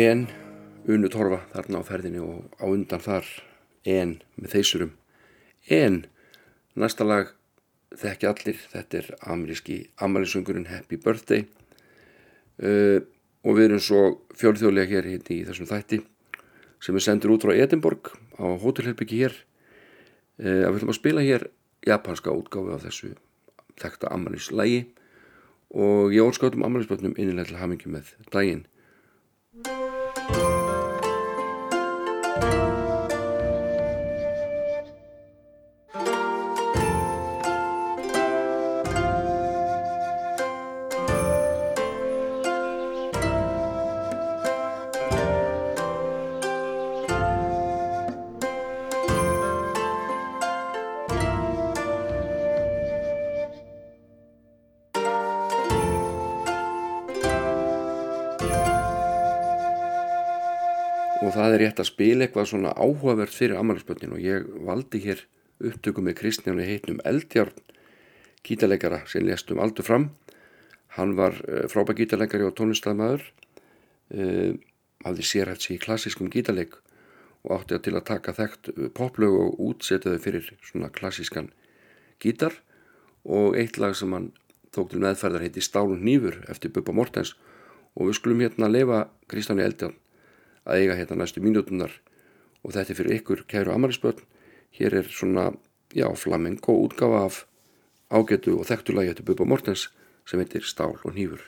En Unu Torfa þarna á ferðinni og á undan þar en með þeisurum en næsta lag þekki allir, þetta er ameríski amalisungurinn Happy Birthday. Uh, og við erum svo fjölþjóðlega hér hérna í þessum þætti sem er sendur út frá Edinborg á hótelherbyggi hér. Uh, að við ætlum að spila hér japanska útgáfi af þessu þekkta amalislægi og ég óskáðum amalisbötnum innilega til hamingi með daginn er rétt að spila eitthvað svona áhugavert fyrir ammælisbönnin og ég valdi hér upptöku með Kristjáni heitnum Eldjárn gítarleikara sem lest um aldur fram. Hann var uh, frábær gítarleikari og tónlistæðmaður uh, hafði sérhæft sig í klassískum gítarleik og átti að til að taka þekkt uh, poplög og útsetja þau fyrir svona klassískan gítar. Og eitt lag sem hann tók til meðferðar heiti Stálun Nýfur eftir Bubba Mortens. Og við skulum hérna lefa Kristjáni Eldjárn að eiga hérna næstu mínútunar og þetta er fyrir ykkur kæru amalisbörn hér er svona, já, flamenco útgáfa af ágætu og þekktu lagi eftir Bubba Mortens sem heitir Stál og Nýfur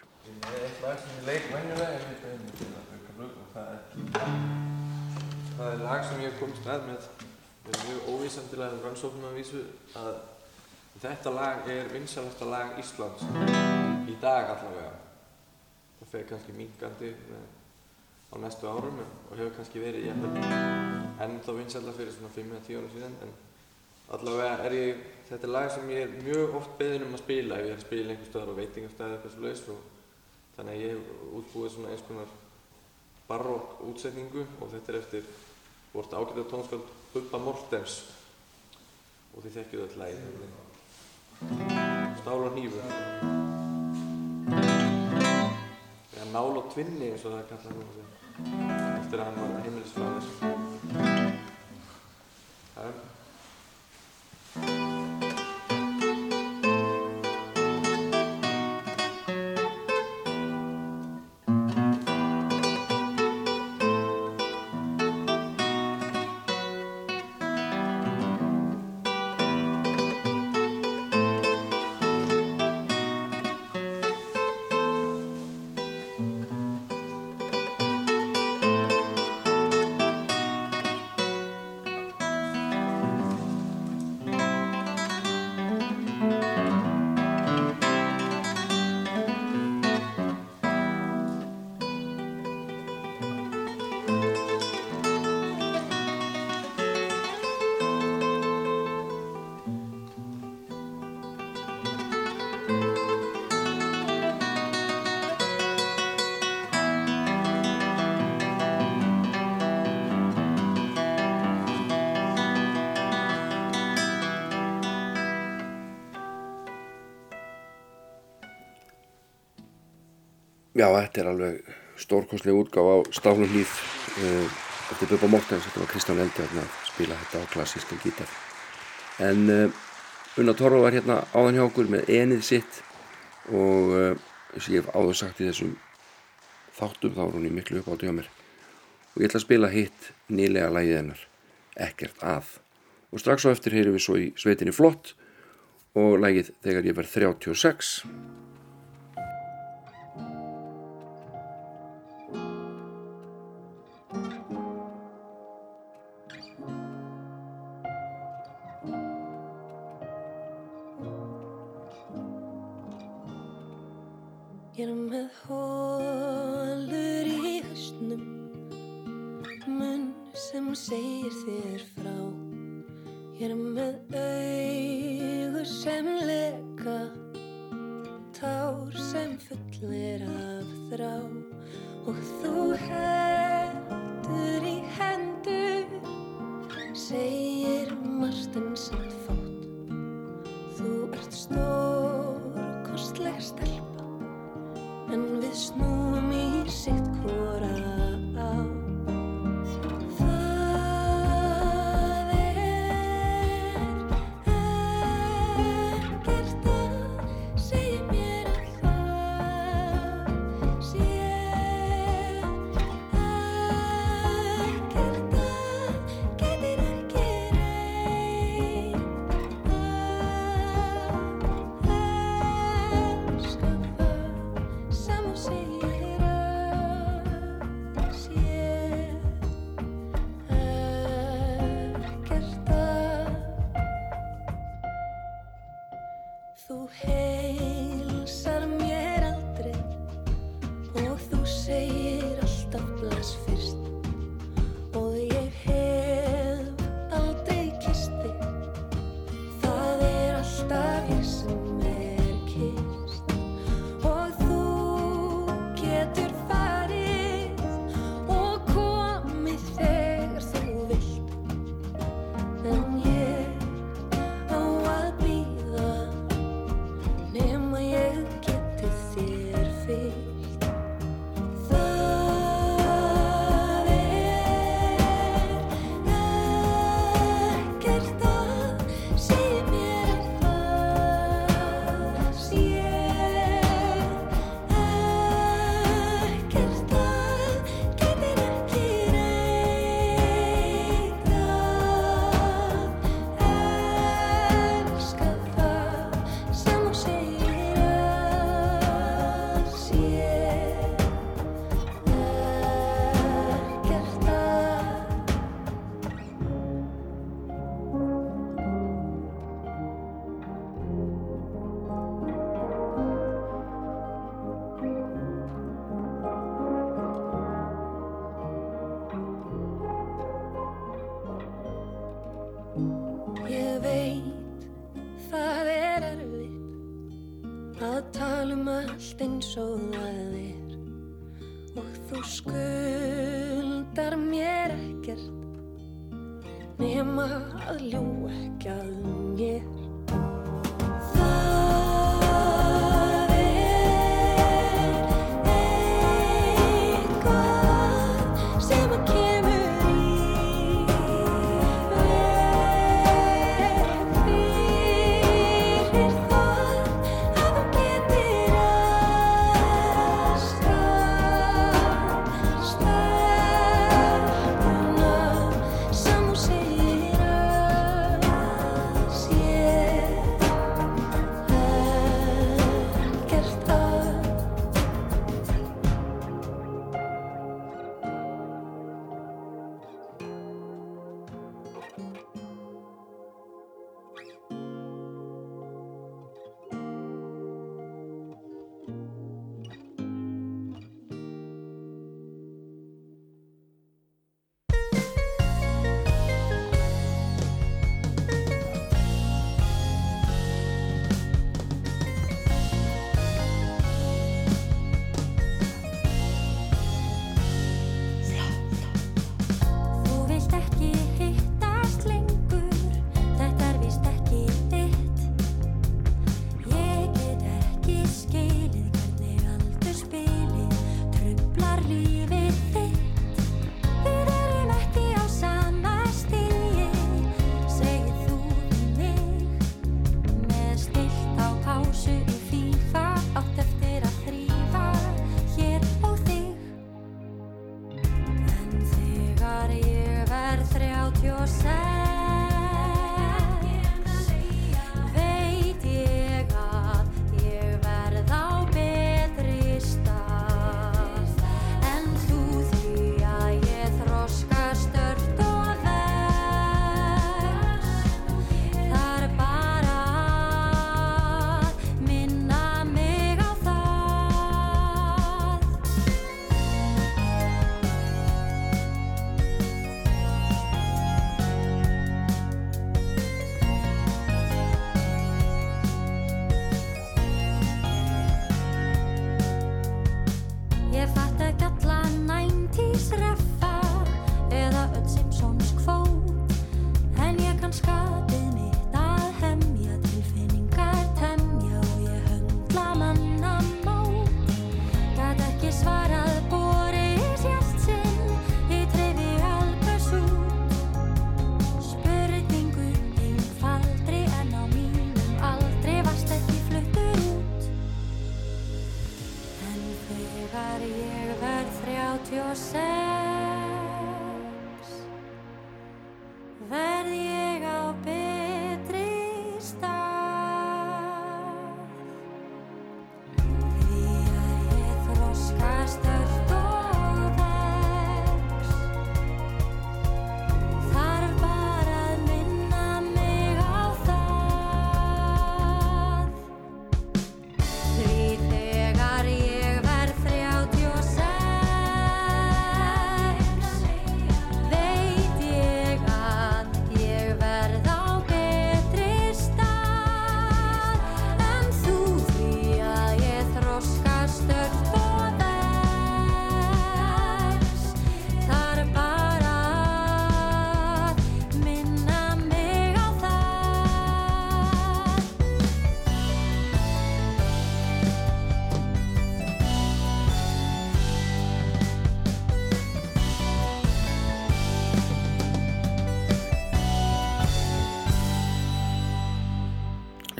það er lag sem ég hef komist með. Með með mjög óvísandilega rannsóknum að vísu að þetta lag er vinsalasta lag Íslands í dag allavega. Það fer kannski minkandi á næstu árum og hefur kannski verið jafnvel ennþá vinsalla fyrir svona 5-10 ára síðan en allavega er ég, þetta er lag sem ég er mjög oft beðin um að spila ef ég er að spila einhver stöðar á veitingastæði eitthvað svo leiðis og þannig að ég hef útbúið svona eins konar barokk útsetningu og þetta er eftir vort ágæta tónskald Bubba Mortens og þið þekkju þetta lagið Stál og hnífur. Eða Nál og tvinni eins og það er kallað eftir að hann var heimilisfæðir Það er Já, þetta er alveg stórkostlega útgáf á Stálum hlýð uh, eftir Bubba Mortens, þetta var Kristján Eldi að spila þetta á klassískan gítar. En uh, Unna Torfa var hérna áðan hjá okkur með enið sitt og uh, eins og ég hef áður sagt í þessum þáttum þá er hún í miklu uppáttu hjá mér. Og ég ætla að spila hitt nýlega lægið hennar, ekkert að. Og strax á eftir heyrum við svo í sveitinni flott og lægið þegar ég verð 36. með hólur í hausnum. Munn sem segir þér frá. Ég er með augur sem leka Tár sem fullir af þrá. Og þú hendur í hendur Segir margt en 手得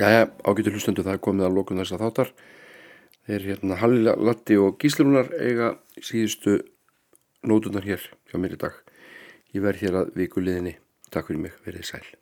Jæja, ágætu hlustundu, það er komið að lókun þess að þáttar. Þeir hérna Hallila, Latti og Gíslunar eiga síðustu nótunar hér hjá mér í dag. Ég verð hér að viku liðinni. Takk fyrir mig, verið sæl.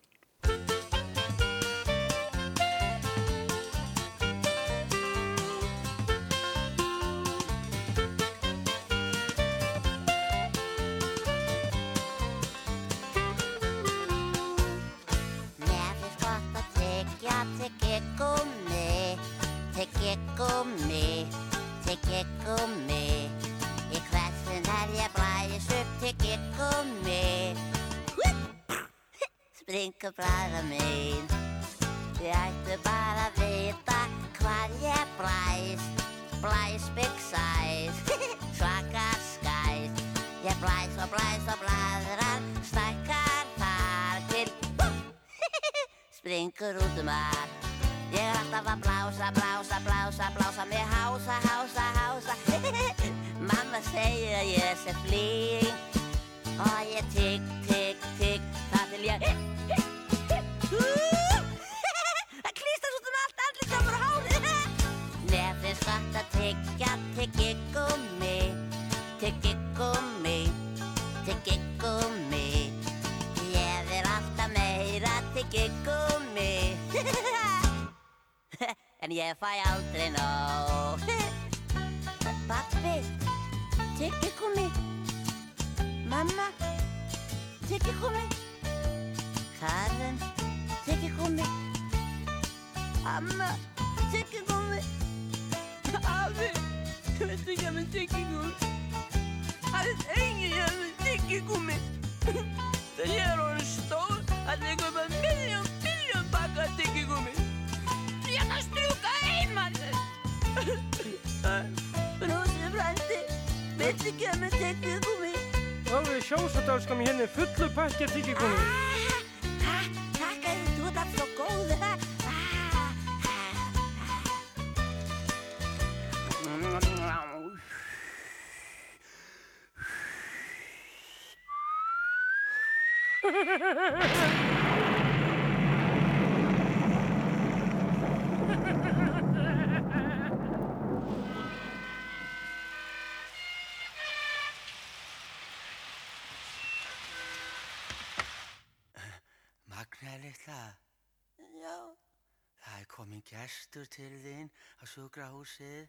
aftur til þín á sjúkrahúsið.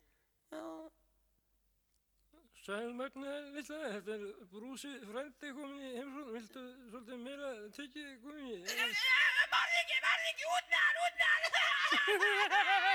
Já. Sælmagna, lilla, þetta er brúsi frændi komin í heimsókn. Viltu svolítið meira tekið komin í? Marði ekki, marði ekki, út með hann, út með hann!